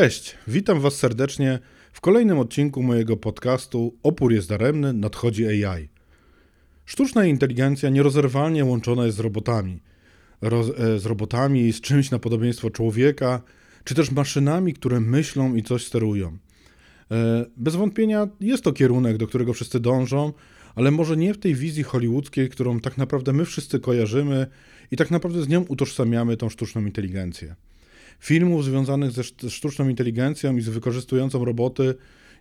Cześć, witam Was serdecznie w kolejnym odcinku mojego podcastu Opór jest daremny, nadchodzi AI. Sztuczna inteligencja nierozerwalnie łączona jest z robotami. Roz, e, z robotami, z czymś na podobieństwo człowieka, czy też maszynami, które myślą i coś sterują. E, bez wątpienia jest to kierunek, do którego wszyscy dążą, ale może nie w tej wizji hollywoodzkiej, którą tak naprawdę my wszyscy kojarzymy i tak naprawdę z nią utożsamiamy tą sztuczną inteligencję. Filmów związanych ze sztuczną inteligencją i z wykorzystującą roboty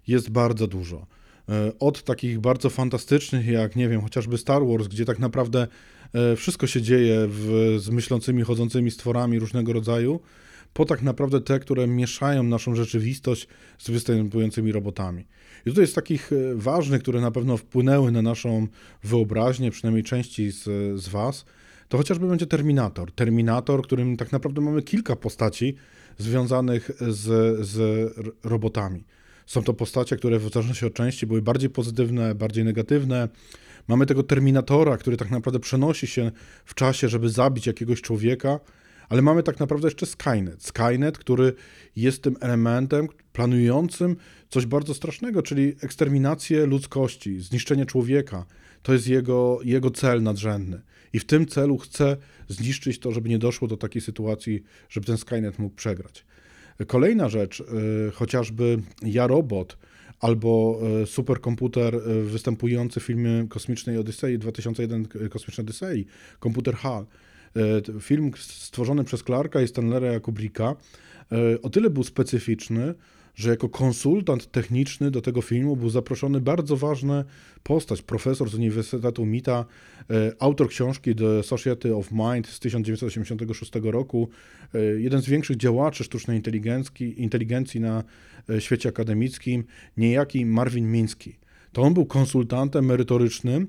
jest bardzo dużo. E, od takich bardzo fantastycznych, jak nie wiem, chociażby Star Wars, gdzie tak naprawdę e, wszystko się dzieje w, z myślącymi, chodzącymi stworami różnego rodzaju, po tak naprawdę te, które mieszają naszą rzeczywistość z występującymi robotami. I tutaj jest takich e, ważnych, które na pewno wpłynęły na naszą wyobraźnię, przynajmniej części z, z Was, to chociażby będzie Terminator. Terminator, którym tak naprawdę mamy kilka postaci związanych z, z robotami. Są to postacie, które w zależności od części były bardziej pozytywne, bardziej negatywne. Mamy tego Terminatora, który tak naprawdę przenosi się w czasie, żeby zabić jakiegoś człowieka, ale mamy tak naprawdę jeszcze Skynet. Skynet, który jest tym elementem planującym coś bardzo strasznego, czyli eksterminację ludzkości, zniszczenie człowieka. To jest jego, jego cel nadrzędny. I w tym celu chce zniszczyć to, żeby nie doszło do takiej sytuacji, żeby ten Skynet mógł przegrać. Kolejna rzecz, y, chociażby Ja Robot albo y, superkomputer y, występujący w filmie Kosmicznej Odysei 2001 Kosmicznej Odysei, komputer HAL. Film stworzony przez Clarka i Stanleya Kubricka o tyle był specyficzny, że jako konsultant techniczny do tego filmu był zaproszony bardzo ważna postać, profesor z Uniwersytetu MITA, e, autor książki The Society of Mind z 1986 roku, e, jeden z większych działaczy sztucznej inteligencji, inteligencji na e, świecie akademickim, niejaki Marvin Miński. To on był konsultantem merytorycznym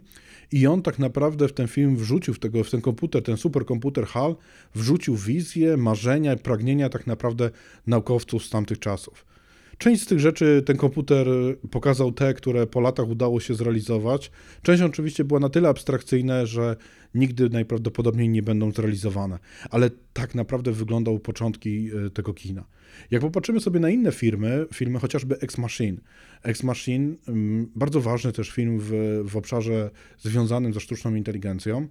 i on tak naprawdę w ten film wrzucił, w, tego, w ten komputer, ten superkomputer HAL, wrzucił wizje, marzenia, pragnienia tak naprawdę naukowców z tamtych czasów. Część z tych rzeczy ten komputer pokazał te, które po latach udało się zrealizować. Część oczywiście była na tyle abstrakcyjna, że nigdy najprawdopodobniej nie będą zrealizowane. Ale tak naprawdę wyglądały początki e, tego kina. Jak popatrzymy sobie na inne firmy, filmy chociażby Ex Machine. Ex Machine, mm, bardzo ważny też film w, w obszarze związanym ze sztuczną inteligencją.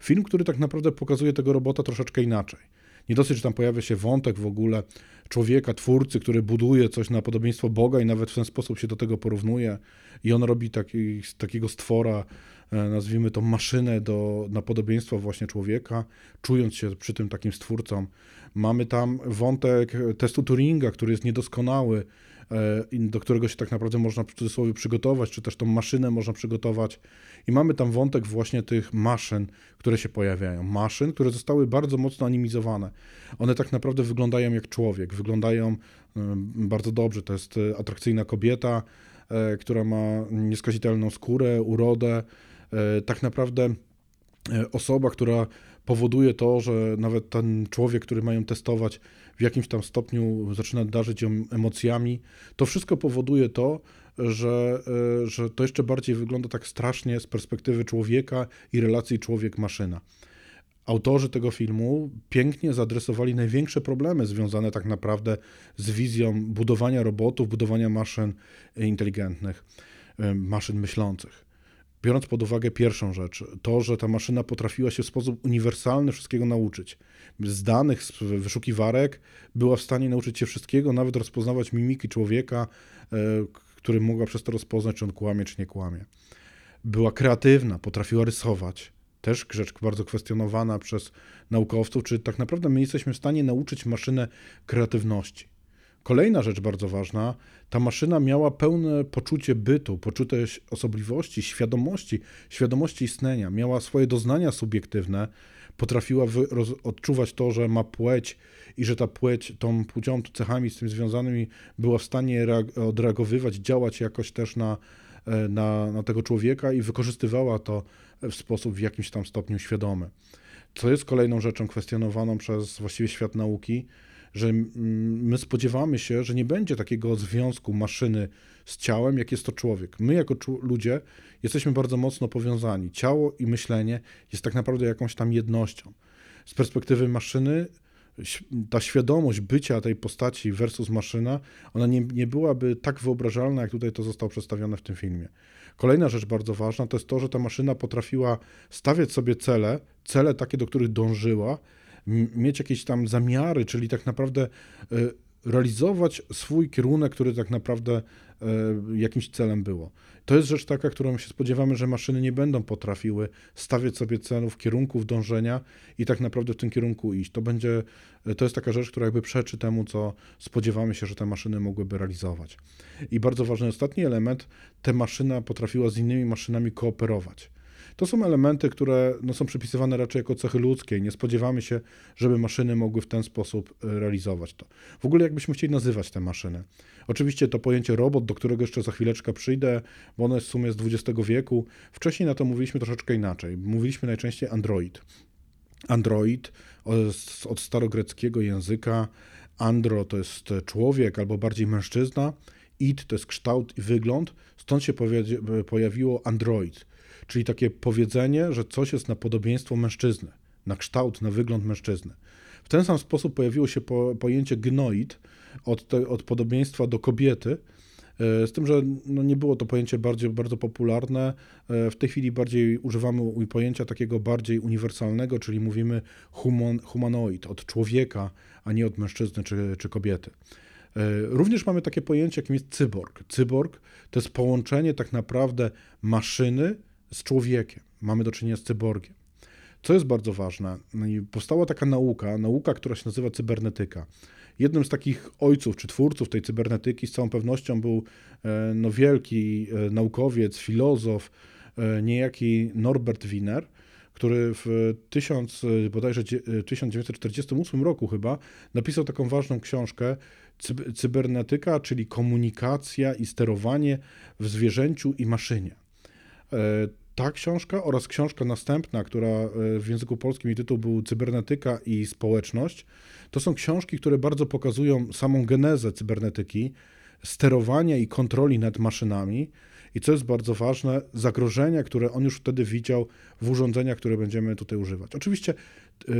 Film, który tak naprawdę pokazuje tego robota troszeczkę inaczej. Nie dosyć, że tam pojawia się wątek w ogóle człowieka, twórcy, który buduje coś na podobieństwo Boga i nawet w ten sposób się do tego porównuje i on robi taki, takiego stwora, e, nazwijmy to maszynę do, na podobieństwo właśnie człowieka, czując się przy tym takim stwórcą. Mamy tam wątek testu Turinga, który jest niedoskonały, do którego się tak naprawdę można w cudzysłowie przygotować, czy też tą maszynę można przygotować. I mamy tam wątek właśnie tych maszyn, które się pojawiają. Maszyn, które zostały bardzo mocno animizowane. One tak naprawdę wyglądają jak człowiek, wyglądają e, bardzo dobrze. To jest e, atrakcyjna kobieta, która ma nieskazitelną skórę, urodę. Tak naprawdę e, osoba, która powoduje to, że nawet ten człowiek, który mają testować, w jakimś tam stopniu zaczyna darzyć ją emocjami. To wszystko powoduje to, że, e, że to jeszcze bardziej wygląda tak strasznie z perspektywy człowieka i relacji człowiek-maszyna. Autorzy tego filmu pięknie zaadresowali największe problemy związane tak naprawdę z wizją budowania robotów, budowania maszyn inteligentnych, e, maszyn myślących. Biorąc pod uwagę pierwszą rzecz, to, że ta maszyna potrafiła się w sposób uniwersalny wszystkiego nauczyć. Z danych, z wyszukiwarek była w stanie nauczyć się wszystkiego, nawet rozpoznawać mimiki człowieka, e, który mogła przez to rozpoznać, czy on kłamie, czy nie kłamie. Była kreatywna, potrafiła rysować. Też rzecz bardzo kwestionowana przez naukowców, czy tak naprawdę my jesteśmy w stanie nauczyć maszynę kreatywności. Kolejna rzecz bardzo ważna, ta maszyna miała pełne poczucie bytu, poczucie osobliwości, świadomości, świadomości istnienia, miała swoje doznania subiektywne, potrafiła odczuwać to, że ma płeć i że ta płeć, tą płcią, cechami z tym związanymi była w stanie odreagowywać, działać jakoś też na, e, na, na tego człowieka i wykorzystywała to w sposób w jakimś tam stopniu świadomy. Co jest kolejną rzeczą kwestionowaną przez właściwie świat nauki, że my spodziewamy się, że nie będzie takiego związku maszyny z ciałem, jak jest to człowiek. My, jako ludzie, jesteśmy bardzo mocno powiązani. Ciało i myślenie jest tak naprawdę jakąś tam jednością. Z perspektywy maszyny, ta świadomość bycia tej postaci versus maszyna, ona nie, nie byłaby tak wyobrażalna, jak tutaj to zostało przedstawione w tym filmie. Kolejna rzecz bardzo ważna to jest to, że ta maszyna potrafiła stawiać sobie cele, cele takie, do których dążyła, mieć jakieś tam zamiary, czyli tak naprawdę e, realizować swój kierunek, który tak naprawdę e, jakimś celem było. To jest rzecz taka, którą się spodziewamy, że maszyny nie będą potrafiły stawiać sobie celów, kierunków dążenia i tak naprawdę w tym kierunku iść. To będzie, e, to jest taka rzecz, która jakby przeczy temu, co spodziewamy się, że te maszyny mogłyby realizować. I bardzo ważny ostatni element, te maszyna potrafiła z innymi maszynami kooperować. To są elementy, które no, są przypisywane raczej jako cechy ludzkie nie spodziewamy się, żeby maszyny mogły w ten sposób e, realizować to. W ogóle jakbyśmy chcieli nazywać te maszyny. Oczywiście to pojęcie robot, do którego jeszcze za chwileczkę przyjdę, bo ono jest w sumie z XX wieku. Wcześniej na to mówiliśmy troszeczkę inaczej. Mówiliśmy najczęściej android. Android od starogreckiego języka andro to jest człowiek albo bardziej mężczyzna, id to jest kształt i wygląd, stąd się pojawiło android czyli takie powiedzenie, że coś jest na podobieństwo mężczyzny, na kształt, na wygląd mężczyzny. W ten sam sposób pojawiło się po, pojęcie gnoid od, te, od podobieństwa do kobiety, e, z tym, że no nie było to pojęcie bardziej, bardzo popularne. E, w tej chwili bardziej używamy pojęcia takiego bardziej uniwersalnego, czyli mówimy human, humanoid, od człowieka, a nie od mężczyzny czy, czy kobiety. E, również mamy takie pojęcie, jakim jest cyborg. Cyborg to jest połączenie tak naprawdę maszyny z człowiekiem. Mamy do czynienia z cyborgiem. Co jest bardzo ważne, no powstała taka nauka, nauka, która się nazywa cybernetyka. Jednym z takich ojców czy twórców tej cybernetyki z całą pewnością był e, no, wielki e, naukowiec, filozof, e, niejaki Norbert Wiener, który w 1000, bodajże 1948 roku chyba napisał taką ważną książkę Cybernetyka, czyli komunikacja i sterowanie w zwierzęciu i maszynie ta książka oraz książka następna, która e, w języku polskim jej tytuł był Cybernetyka i społeczność, to są książki, które bardzo pokazują samą genezę cybernetyki, sterowania i kontroli nad maszynami, i co jest bardzo ważne, zagrożenia, które on już wtedy widział w urządzeniach, które będziemy tutaj używać. Oczywiście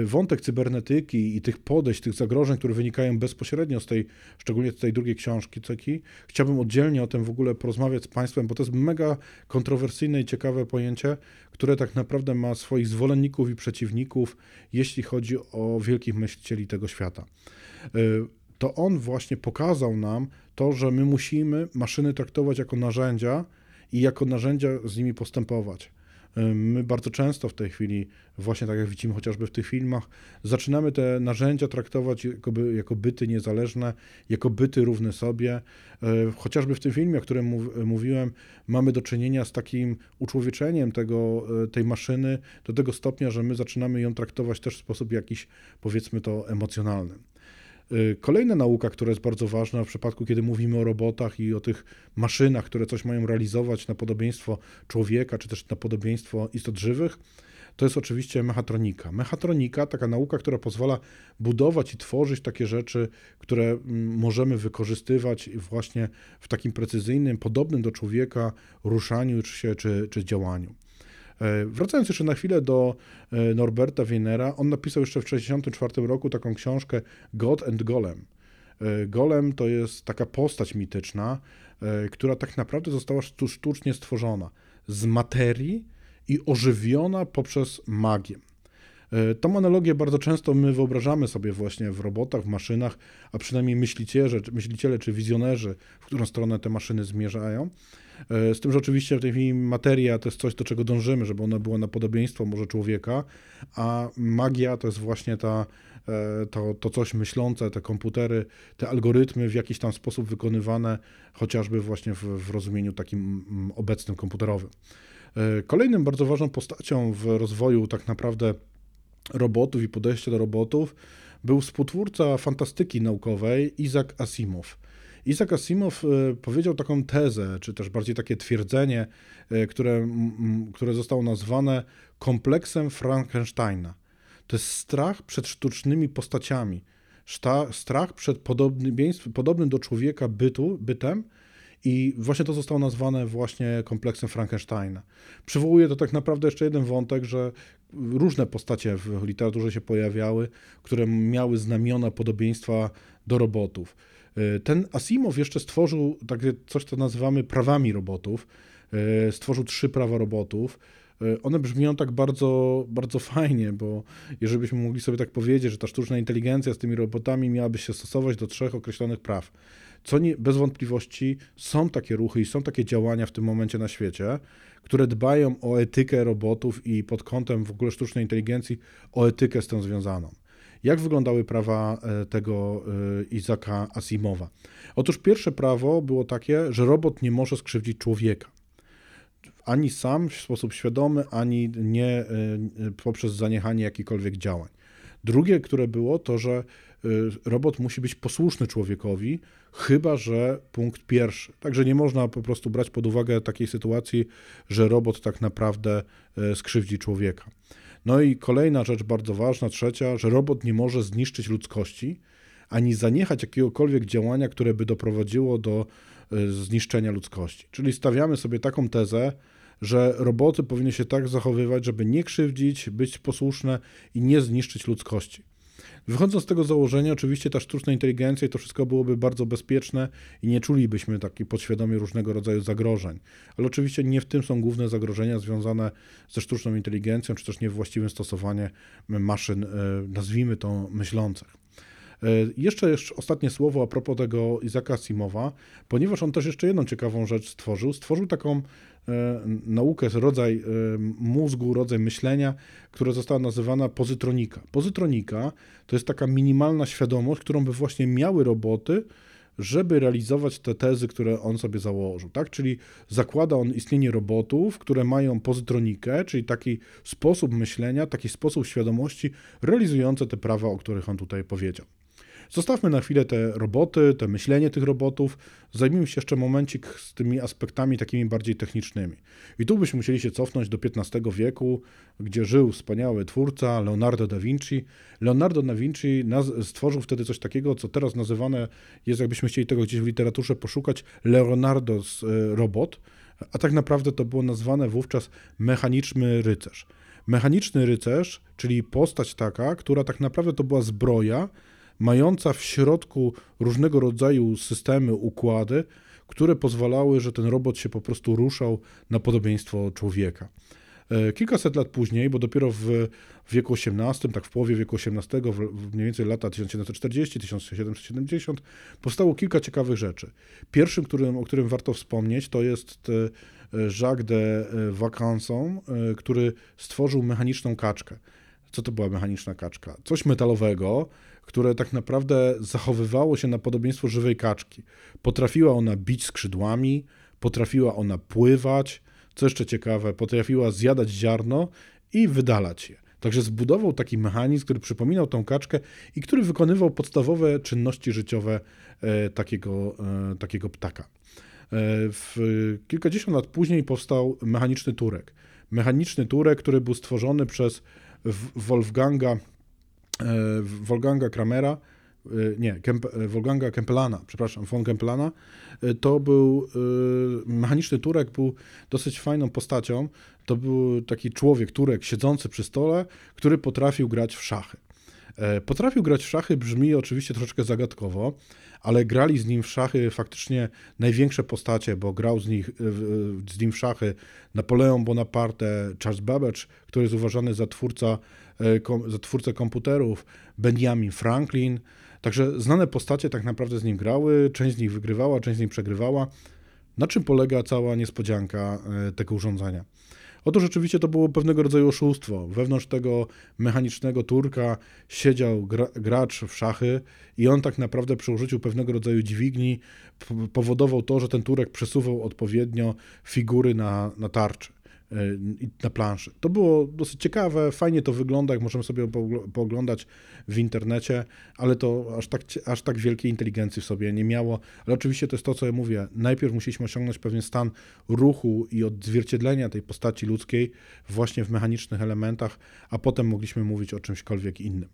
wątek cybernetyki i tych podejść, tych zagrożeń, które wynikają bezpośrednio z tej, szczególnie z tej drugiej książki, Ceki, chciałbym oddzielnie o tym w ogóle porozmawiać z Państwem, bo to jest mega kontrowersyjne i ciekawe pojęcie, które tak naprawdę ma swoich zwolenników i przeciwników, jeśli chodzi o wielkich myślicieli tego świata. Y, to on właśnie pokazał nam to, że my musimy maszyny traktować jako narzędzia, i jako narzędzia z nimi postępować. My bardzo często w tej chwili, właśnie tak jak widzimy chociażby w tych filmach, zaczynamy te narzędzia traktować jako, by, jako byty niezależne, jako byty równe sobie. Chociażby w tym filmie, o którym mów, mówiłem, mamy do czynienia z takim uczłowieczeniem tego, tej maszyny do tego stopnia, że my zaczynamy ją traktować też w sposób jakiś, powiedzmy to, emocjonalny. Y, kolejna nauka, która jest bardzo ważna w przypadku, kiedy mówimy o robotach i o tych maszynach, które coś mają realizować na podobieństwo człowieka, czy też na podobieństwo istot żywych, to jest oczywiście mechatronika. Mechatronika, taka nauka, która pozwala budować i tworzyć takie rzeczy, które mm, możemy wykorzystywać właśnie w takim precyzyjnym, podobnym do człowieka ruszaniu czy, czy, czy działaniu. E, wracając jeszcze na chwilę do e, Norberta Wienera, on napisał jeszcze w 1964 roku taką książkę God and Golem. E, Golem to jest taka postać mityczna, która tak naprawdę została sztucznie stworzona z materii i ożywiona poprzez magię. Tą analogię bardzo często my wyobrażamy sobie właśnie w robotach, w maszynach, a przynajmniej myśliciele, myśliciele czy wizjonerzy, w którą stronę te maszyny zmierzają. E, z tym, że oczywiście w tej chwili materia to jest coś, do czego dążymy, żeby ona była na podobieństwo może człowieka, a magia to jest właśnie ta, e, to, to coś myślące, te komputery, te algorytmy w jakiś tam sposób wykonywane, chociażby właśnie w, w rozumieniu takim obecnym komputerowym. E, kolejnym bardzo ważną postacią w rozwoju tak naprawdę robotów i podejścia do robotów był współtwórca fantastyki naukowej Isaac Asimov. Isaac Asimov e, powiedział taką tezę, czy też bardziej takie twierdzenie, e, które, które zostało nazwane kompleksem Frankensteina. To jest strach przed sztucznymi postaciami, strach przed podobnym do człowieka bytu, bytem, i właśnie to zostało nazwane właśnie kompleksem Frankensteina. Przywołuje to tak naprawdę jeszcze jeden wątek, że różne postacie w literaturze się pojawiały, które miały znamiona podobieństwa do robotów. E, ten Asimov jeszcze stworzył takie coś, co nazywamy prawami robotów. E, stworzył trzy prawa robotów. E, one brzmią tak bardzo, bardzo fajnie, bo jeżeli byśmy mogli sobie tak powiedzieć, że ta sztuczna inteligencja z tymi robotami miałaby się stosować do trzech określonych praw. Co nie, bez wątpliwości są takie ruchy i są takie działania w tym momencie na świecie, które dbają o etykę robotów i pod kątem w ogóle sztucznej inteligencji o etykę z tym związaną. Jak wyglądały prawa e, tego e, Izaka Asimowa? Otóż pierwsze prawo było takie, że robot nie może skrzywdzić człowieka. Ani sam w sposób świadomy, ani nie e, poprzez zaniechanie jakichkolwiek działań. Drugie, które było, to że robot musi być posłuszny człowiekowi, chyba że punkt pierwszy. Także nie można po prostu brać pod uwagę takiej sytuacji, że robot tak naprawdę skrzywdzi człowieka. No i kolejna rzecz bardzo ważna, trzecia, że robot nie może zniszczyć ludzkości, ani zaniechać jakiegokolwiek działania, które by doprowadziło do e, zniszczenia ludzkości. Czyli stawiamy sobie taką tezę, że roboty powinny się tak zachowywać, żeby nie krzywdzić, być posłuszne i nie zniszczyć ludzkości. Wychodząc z tego założenia, oczywiście ta sztuczna inteligencja i to wszystko byłoby bardzo bezpieczne i nie czulibyśmy takiej podświadomie różnego rodzaju zagrożeń. Ale oczywiście nie w tym są główne zagrożenia związane ze sztuczną inteligencją, czy też niewłaściwym stosowaniem maszyn, e, nazwijmy to myślących. E, jeszcze, jeszcze ostatnie słowo a propos tego Izaka Simowa, ponieważ on też jeszcze jedną ciekawą rzecz stworzył. Stworzył taką e, naukę, rodzaj e, mózgu, rodzaj myślenia, która została nazywana pozytronika. Pozytronika to jest taka minimalna świadomość, którą by właśnie miały roboty, żeby realizować te tezy, które on sobie założył, tak? Czyli zakłada on istnienie robotów, które mają pozytronikę, czyli taki sposób myślenia, taki sposób świadomości realizujące te prawa, o których on tutaj powiedział. Zostawmy na chwilę te roboty, te myślenie tych robotów, zajmijmy się jeszcze momencik z tymi aspektami takimi bardziej technicznymi. I tu byśmy musieli się cofnąć do XV wieku, gdzie żył wspaniały twórca Leonardo da Vinci. Leonardo da Vinci stworzył wtedy coś takiego, co teraz nazywane jest, jakbyśmy chcieli tego gdzieś w literaturze poszukać, Leonardo's e, robot, a tak naprawdę to było nazwane wówczas mechaniczny rycerz. Mechaniczny rycerz, czyli postać taka, która tak naprawdę to była zbroja, mająca w środku różnego rodzaju systemy, układy, które pozwalały, że ten robot się po prostu ruszał na podobieństwo człowieka. E, kilkaset lat później, bo dopiero w wieku XVIII, tak w połowie wieku XVIII, mniej więcej lata 1740-1770, powstało kilka ciekawych rzeczy. Pierwszym, którym, o którym warto wspomnieć, to jest e, Jacques de e, który stworzył mechaniczną kaczkę. Co to była mechaniczna kaczka? Coś metalowego, które tak naprawdę zachowywało się na podobieństwo żywej kaczki. Potrafiła ona bić skrzydłami, potrafiła ona pływać, co jeszcze ciekawe, potrafiła zjadać ziarno i wydalać je. Także zbudował taki mechanizm, który przypominał tą kaczkę i który wykonywał podstawowe czynności życiowe e, takiego, e, takiego ptaka. w, kilkadziesiąt lat później powstał mechaniczny turek. Mechaniczny turek, który był stworzony przez Wolfganga, Wolfganga Kramera, nie, Kemp, Wolfganga Kempelana, przepraszam, von Kempelana, to był mechaniczny Turek, był dosyć fajną postacią. To był taki człowiek, Turek, siedzący przy stole, który potrafił grać w szachy. E, potrafił grać w szachy, brzmi oczywiście troszeczkę zagadkowo, ale grali z nim w szachy faktycznie największe postacie, bo grał z, nich, z nim w szachy Napoleon Bonaparte, Charles Babbage, który jest uważany za, twórca, e, za twórcę komputerów, Benjamin Franklin. Także znane postacie tak naprawdę z nim grały, część z nich wygrywała, część z nich przegrywała. Na czym polega cała niespodzianka e, tego urządzenia? Otóż rzeczywiście to było pewnego rodzaju oszustwo. Wewnątrz tego mechanicznego turka siedział gra, gracz w szachy i on tak naprawdę przy użyciu pewnego rodzaju dźwigni powodował to, że ten turek przesuwał odpowiednio figury na, na tarczy na planszy. To było dosyć ciekawe, fajnie to wygląda, jak możemy sobie pooglądać w internecie, ale to aż tak, aż tak wielkiej inteligencji w sobie nie miało. Ale oczywiście to jest to, co ja mówię. Najpierw musieliśmy osiągnąć pewien stan ruchu i odzwierciedlenia tej postaci ludzkiej właśnie w mechanicznych elementach, a potem mogliśmy mówić o czymśkolwiek innym.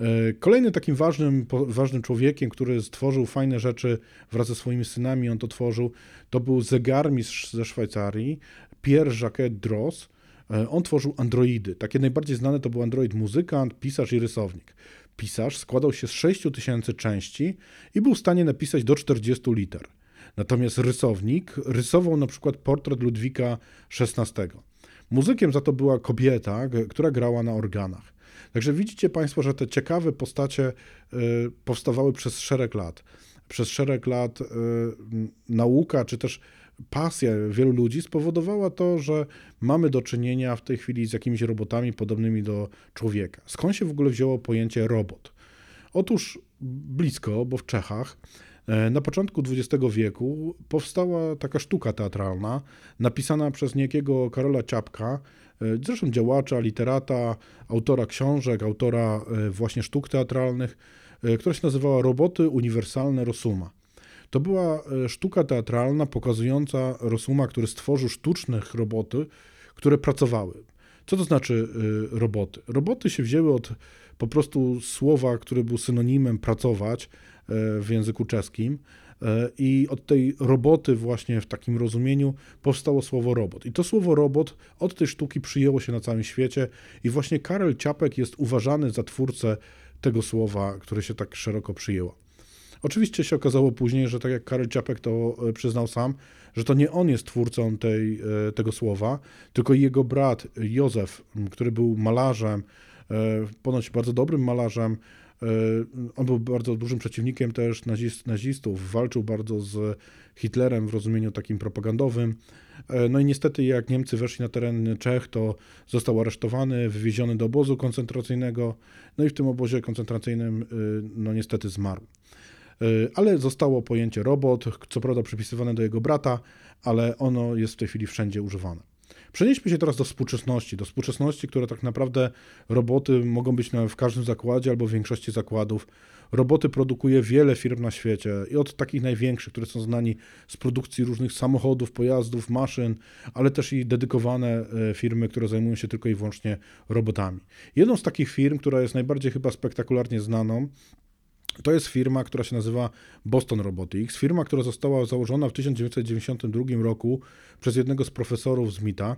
E, kolejnym takim ważnym, ważnym człowiekiem, który stworzył fajne rzeczy wraz ze swoimi synami, on to tworzył, to był zegarmistrz ze Szwajcarii, Pierre Jacques Droz. E, on tworzył androidy. Takie najbardziej znane to był android muzykant, pisarz i rysownik. Pisarz składał się z 6000 części i był w stanie napisać do 40 liter. Natomiast rysownik rysował na przykład portret Ludwika XVI. Muzykiem za to była kobieta, która grała na organach. Także widzicie Państwo, że te ciekawe postacie y, powstawały przez szereg lat. Przez szereg lat y, nauka, czy też pasja wielu ludzi spowodowała to, że mamy do czynienia w tej chwili z jakimiś robotami podobnymi do człowieka. Skąd się w ogóle wzięło pojęcie robot? Otóż blisko, bo w Czechach e, na początku XX wieku powstała taka sztuka teatralna napisana przez niejakiego Karola Ciapka, e, zresztą działacza, literata, autora książek, autora e, właśnie sztuk teatralnych, która się nazywała Roboty Uniwersalne Rosuma. To była e, sztuka teatralna pokazująca Rosuma, który stworzył sztucznych roboty, które pracowały. Co to znaczy e, roboty? Roboty się wzięły od po prostu słowa, które był synonimem pracować e, w języku czeskim. I od tej roboty, właśnie w takim rozumieniu, powstało słowo robot. I to słowo robot od tej sztuki przyjęło się na całym świecie, i właśnie Karel Ciapek jest uważany za twórcę tego słowa, które się tak szeroko przyjęło. Oczywiście się okazało później, że tak jak Karel Ciapek to e, przyznał sam, że to nie on jest twórcą tej, e, tego słowa, tylko jego brat Józef, który był malarzem, e, ponoć bardzo dobrym malarzem. On był bardzo dużym przeciwnikiem też nazist, nazistów, walczył bardzo z Hitlerem w rozumieniu takim propagandowym. No i niestety, jak Niemcy weszli na teren Czech, to został aresztowany, wywieziony do obozu koncentracyjnego, no i w tym obozie koncentracyjnym, no niestety zmarł. Y, ale zostało pojęcie robot, co prawda przypisywane do jego brata, ale ono jest w tej chwili wszędzie używane. Przenieśmy się teraz do współczesności, do współczesności, które tak naprawdę roboty mogą być w każdym zakładzie albo w większości zakładów. Roboty produkuje wiele firm na świecie i od takich największych, które są znani z produkcji różnych samochodów, pojazdów, maszyn, ale też i dedykowane e, firmy, które zajmują się tylko i wyłącznie robotami. Jedną z takich firm, która jest najbardziej chyba spektakularnie znaną, to jest firma, która się nazywa Boston Robotics. Firma, która została założona w 1992 roku przez jednego z profesorów z MITA.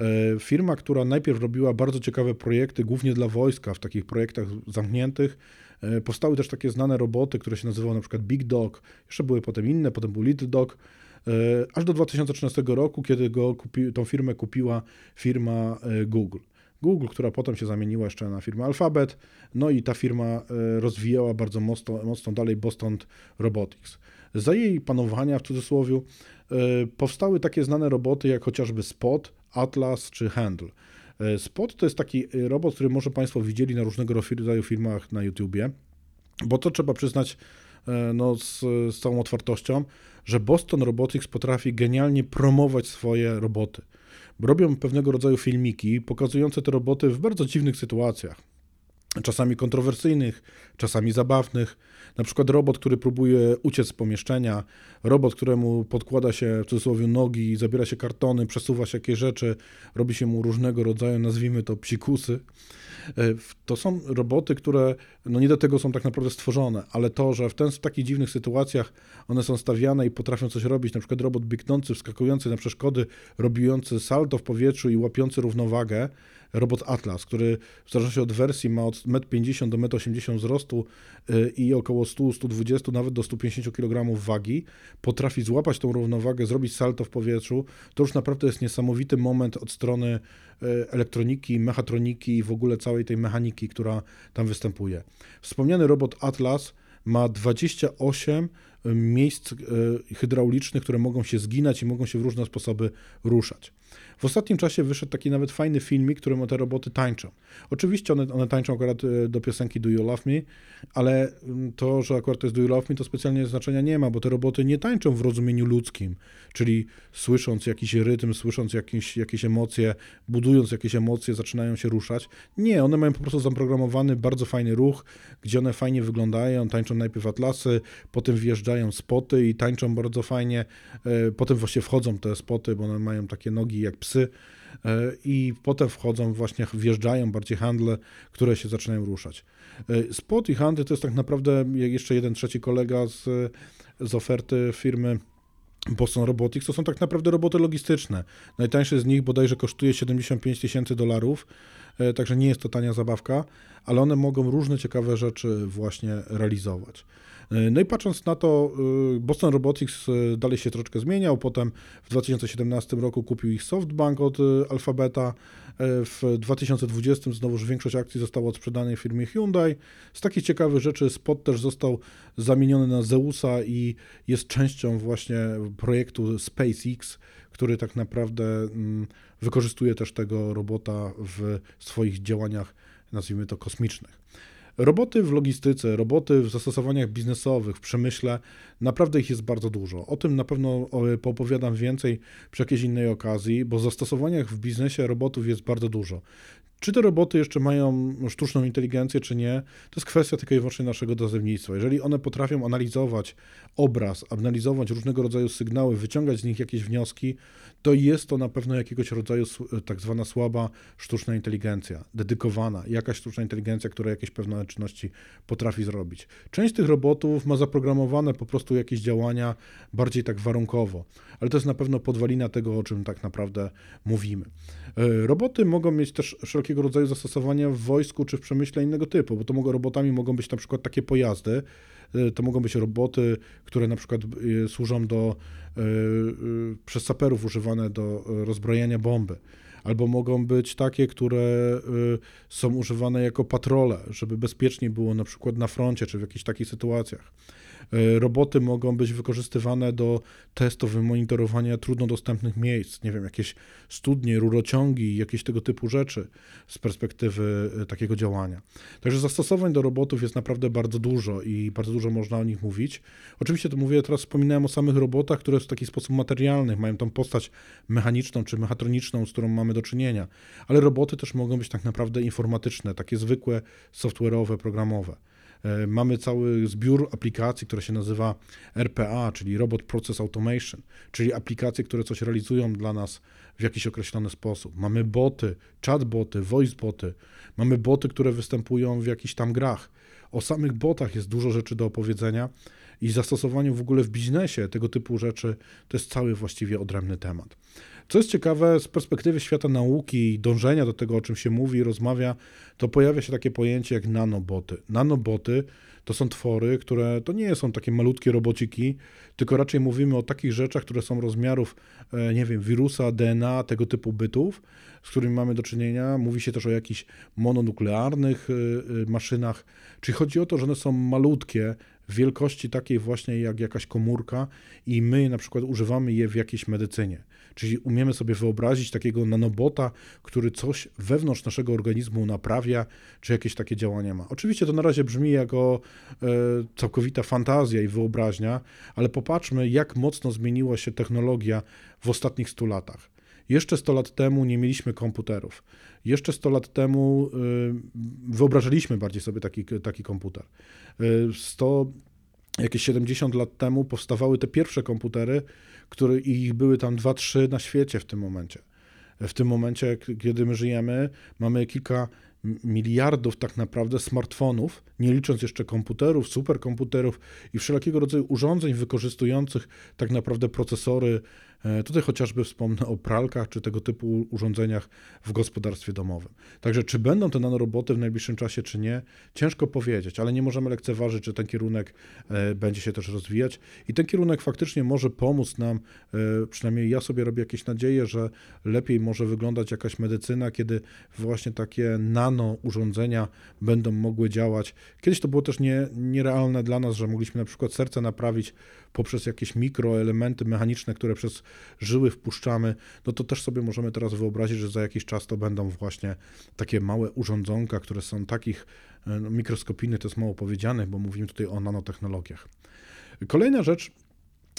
E, firma, która najpierw robiła bardzo ciekawe projekty, głównie dla wojska, w takich projektach zamkniętych. E, powstały też takie znane roboty, które się nazywały na przykład Big Dog, jeszcze były potem inne, potem był Little Dog, e, aż do 2013 roku, kiedy go kupi, tą firmę kupiła firma Google. Google, która potem się zamieniła jeszcze na firmę Alphabet, no i ta firma e, rozwijała bardzo mocno, mocno dalej Boston Robotics. Za jej panowania, w cudzysłowie, e, powstały takie znane roboty jak chociażby Spot, Atlas czy Handle. E, Spot to jest taki robot, który może Państwo widzieli na różnego rodzaju filmach na YouTubie, bo to trzeba przyznać no, z, z całą otwartością, że Boston Robotics potrafi genialnie promować swoje roboty robią pewnego rodzaju filmiki pokazujące te roboty w bardzo dziwnych sytuacjach. Czasami kontrowersyjnych, czasami zabawnych. Na przykład robot, który próbuje uciec z pomieszczenia, robot, któremu podkłada się w cudzysłowie nogi, zabiera się kartony, przesuwa się jakieś rzeczy, robi się mu różnego rodzaju, nazwijmy to psikusy. E, to są roboty, które no nie do tego są tak naprawdę stworzone, ale to, że w, ten, w takich dziwnych sytuacjach one są stawiane i potrafią coś robić, na przykład robot biegnący, wskakujący na przeszkody, robiący salto w powietrzu i łapiący równowagę, robot Atlas, który w zależności od wersji ma od 1,50 m do 1,80 m wzrostu y, i około 100-120, nawet do 150 kg wagi, potrafi złapać tą równowagę, zrobić salto w powietrzu, to już naprawdę jest niesamowity moment od strony y, elektroniki, mechatroniki i w ogóle całej tej mechaniki, która tam występuje. Wspomniany robot Atlas ma 28 y, miejsc hydraulicznych, które mogą się zginać i mogą się w różne sposoby ruszać. W ostatnim czasie wyszedł taki nawet fajny filmik, którym te roboty tańczą. Oczywiście one, one tańczą akurat e, do piosenki Do You Love Me, ale mm, to, że akurat to jest Do You Love Me, to specjalnie znaczenia nie ma, bo te roboty nie tańczą w rozumieniu ludzkim, czyli słysząc jakiś rytm, słysząc jakieś, jakieś emocje, budując jakieś emocje, zaczynają się ruszać. Nie, one mają po prostu zaprogramowany bardzo fajny ruch, gdzie one fajnie wyglądają, tańczą najpierw atlasy, potem wjeżdżają spoty i tańczą bardzo fajnie, e, potem właśnie wchodzą te spoty, bo one mają takie nogi jak psy e, i potem wchodzą właśnie, wjeżdżają bardziej handle, które się zaczynają ruszać. E, spot i handle to jest tak naprawdę jeszcze jeden trzeci kolega z, z oferty firmy Boston Robotics to są tak naprawdę roboty logistyczne. Najtańszy z nich bodajże kosztuje 75 tysięcy dolarów, także nie jest to tania zabawka, ale one mogą różne ciekawe rzeczy właśnie realizować. E, no i patrząc na to, e, Boston Robotics dalej się troszkę zmieniał, potem w 2017 roku kupił ich SoftBank od Alphabeta, w 2020 znowuż większość akcji została odsprzedanej firmie Hyundai. Z takich ciekawych rzeczy Spot też został zamieniony na Zeusa i jest częścią właśnie projektu SpaceX, który tak naprawdę mm, wykorzystuje też tego robota w swoich działaniach, nazwijmy to kosmicznych. Roboty w logistyce, roboty w zastosowaniach biznesowych, w przemyśle, naprawdę ich jest bardzo dużo. O tym na pewno poopowiadam więcej przy jakiejś innej okazji, bo zastosowaniach w biznesie robotów jest bardzo dużo. Czy te roboty jeszcze mają sztuczną inteligencję, czy nie, to jest kwestia tylko i wyłącznie naszego dozownictwa. Jeżeli one potrafią analizować obraz, analizować różnego rodzaju sygnały, wyciągać z nich jakieś wnioski, to jest to na pewno jakiegoś rodzaju tak zwana słaba sztuczna inteligencja, dedykowana, jakaś sztuczna inteligencja, która jakieś pewne czynności potrafi zrobić. Część tych robotów ma zaprogramowane po prostu jakieś działania bardziej tak warunkowo, ale to jest na pewno podwalina tego, o czym tak naprawdę mówimy. E, roboty mogą mieć też wszelkiego rodzaju zastosowania w wojsku czy w przemyśle innego typu, bo to mogą, robotami mogą być na przykład takie pojazdy, e, to mogą być roboty, które na przykład e, służą do, przez saperów używane do rozbrojenia bomby albo mogą być takie, które są używane jako patrole, żeby bezpieczniej było na przykład na froncie czy w jakichś takich sytuacjach. E, roboty mogą być wykorzystywane do testów i monitorowania trudno dostępnych miejsc, nie wiem, jakieś studnie, rurociągi, jakieś tego typu rzeczy z perspektywy e, takiego działania. Także zastosowań do robotów jest naprawdę bardzo dużo i bardzo dużo można o nich mówić. Oczywiście to mówię, teraz wspominałem o samych robotach, które w taki sposób materialny mają tą postać mechaniczną czy mechatroniczną, z którą mamy do czynienia, ale roboty też mogą być tak naprawdę informatyczne, takie zwykłe, software'owe, programowe. E, mamy cały zbiór aplikacji, które się nazywa RPA, czyli Robot Process Automation, czyli aplikacje, które coś realizują dla nas w jakiś określony sposób. Mamy boty, chatboty, voiceboty, mamy boty, które występują w jakichś tam grach. O samych botach jest dużo rzeczy do opowiedzenia i zastosowaniu w ogóle w biznesie tego typu rzeczy to jest cały właściwie odrębny temat. Co jest ciekawe, z perspektywy świata nauki i dążenia do tego, o czym się mówi rozmawia, to pojawia się takie pojęcie jak nanoboty. Nanoboty to są twory, które to nie są takie malutkie robociki, tylko raczej mówimy o takich rzeczach, które są rozmiarów, e, nie wiem, wirusa, DNA, tego typu bytów, z którymi mamy do czynienia. Mówi się też o jakichś mononuklearnych e, e, maszynach, czyli chodzi o to, że one są malutkie, wielkości takiej właśnie jak jakaś komórka i my na przykład używamy je w jakiejś medycynie. Czyli umiemy sobie wyobrazić takiego nanobota, który coś wewnątrz naszego organizmu naprawia, czy jakieś takie działania ma. Oczywiście to na razie brzmi jako e, całkowita fantazja i wyobraźnia, ale popatrzmy, jak mocno zmieniła się technologia w ostatnich 100 latach Jeszcze 100 lat temu nie mieliśmy komputerów. Jeszcze 100 lat temu y, wyobrażaliśmy bardziej sobie taki, taki komputer. 100, y, jakieś 70 lat temu powstawały te pierwsze komputery, które ich były tam 2-3 na świecie w tym momencie. W tym momencie, kiedy my żyjemy, mamy kilka miliardów tak naprawdę smartfonów, nie licząc jeszcze komputerów, superkomputerów i wszelkiego rodzaju urządzeń wykorzystujących tak naprawdę procesory E, tutaj chociażby wspomnę o pralkach czy tego typu urządzeniach w gospodarstwie domowym. Także czy będą te nanoroboty w najbliższym czasie, czy nie, ciężko powiedzieć, ale nie możemy lekceważyć, że ten kierunek e, będzie się też rozwijać i ten kierunek faktycznie może pomóc nam, e, przynajmniej ja sobie robię jakieś nadzieje, że lepiej może wyglądać jakaś medycyna, kiedy właśnie takie nano urządzenia będą mogły działać. Kiedyś to było też nie, nierealne dla nas, że mogliśmy na przykład serce naprawić poprzez jakieś mikroelementy mechaniczne, które przez żyły wpuszczamy, no to też sobie możemy teraz wyobrazić, że za jakiś czas to będą właśnie takie małe urządzonka, które są takich e, no, mikroskopijnych, to jest mało powiedziane, bo mówimy tutaj o nanotechnologiach. Kolejna rzecz,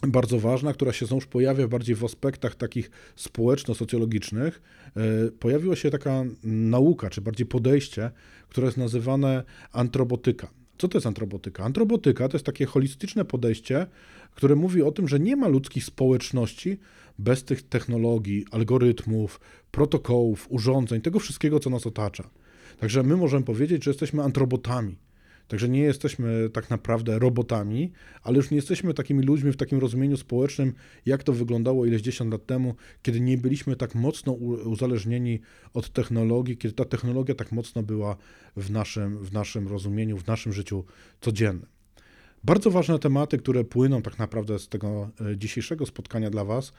bardzo ważna, która się znowuż pojawia bardziej w aspektach takich społeczno-socjologicznych, e, pojawiła się taka nauka, czy bardziej podejście, które jest nazywane antrobotyka. Co to jest antrobotyka? Antrobotyka to jest takie holistyczne podejście, które mówi o tym, że nie ma ludzkich społeczności bez tych technologii, algorytmów, protokołów, urządzeń, tego wszystkiego, co nas otacza. Także my możemy powiedzieć, że jesteśmy antrobotami. Także nie jesteśmy tak naprawdę robotami, ale już nie jesteśmy takimi ludźmi w takim rozumieniu społecznym, jak to wyglądało ileś dziesiąt lat temu, kiedy nie byliśmy tak mocno uzależnieni od technologii, kiedy ta technologia tak mocno była w naszym, w naszym rozumieniu, w naszym życiu codziennym. Bardzo ważne tematy, które płyną tak naprawdę z tego e, dzisiejszego spotkania dla Was,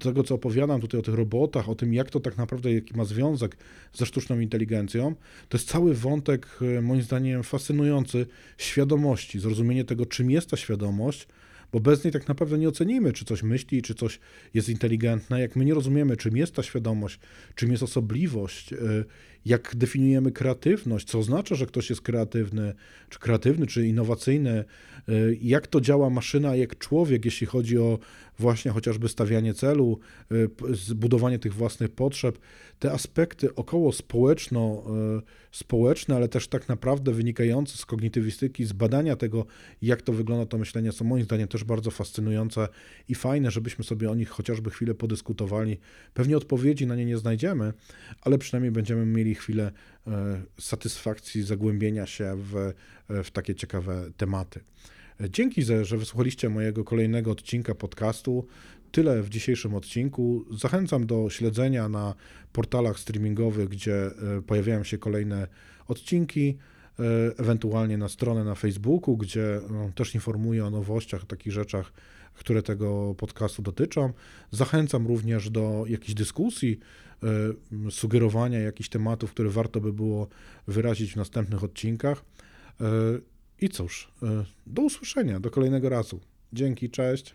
tego, co opowiadam tutaj o tych robotach, o tym, jak to tak naprawdę, jaki ma związek ze sztuczną inteligencją, to jest cały wątek, e, moim zdaniem, fascynujący świadomości, zrozumienie tego, czym jest ta świadomość, bo bez niej tak naprawdę nie ocenimy, czy coś myśli, czy coś jest inteligentne. Jak my nie rozumiemy, czym jest ta świadomość, czym jest osobliwość, jak definiujemy kreatywność, co oznacza, że ktoś jest kreatywny, czy kreatywny, czy innowacyjny, y, jak to działa maszyna, jak człowiek, jeśli chodzi o właśnie chociażby stawianie celu, y, zbudowanie tych własnych potrzeb, te aspekty około społeczno, y, społeczne, ale też tak naprawdę wynikające z kognitywistyki, z badania tego, jak to wygląda to myślenie, są moim zdaniem też bardzo fascynujące i fajne, żebyśmy sobie o nich chociażby chwilę podyskutowali. Pewnie odpowiedzi na nie nie znajdziemy, ale przynajmniej będziemy mieli chwilę e, satysfakcji, zagłębienia się w, e, w takie ciekawe tematy. Dzięki, że wysłuchaliście mojego kolejnego odcinka podcastu. Tyle w dzisiejszym odcinku. Zachęcam do śledzenia na portalach streamingowych, gdzie e, pojawiają się kolejne odcinki, e, ewentualnie na stronę na Facebooku, gdzie no, też informuję o nowościach, o takich rzeczach, które tego podcastu dotyczą. Zachęcam również do jakichś dyskusji, e, sugerowania jakichś tematów, które warto by było wyrazić w następnych odcinkach. I cóż, do usłyszenia, do kolejnego razu. Dzięki, cześć.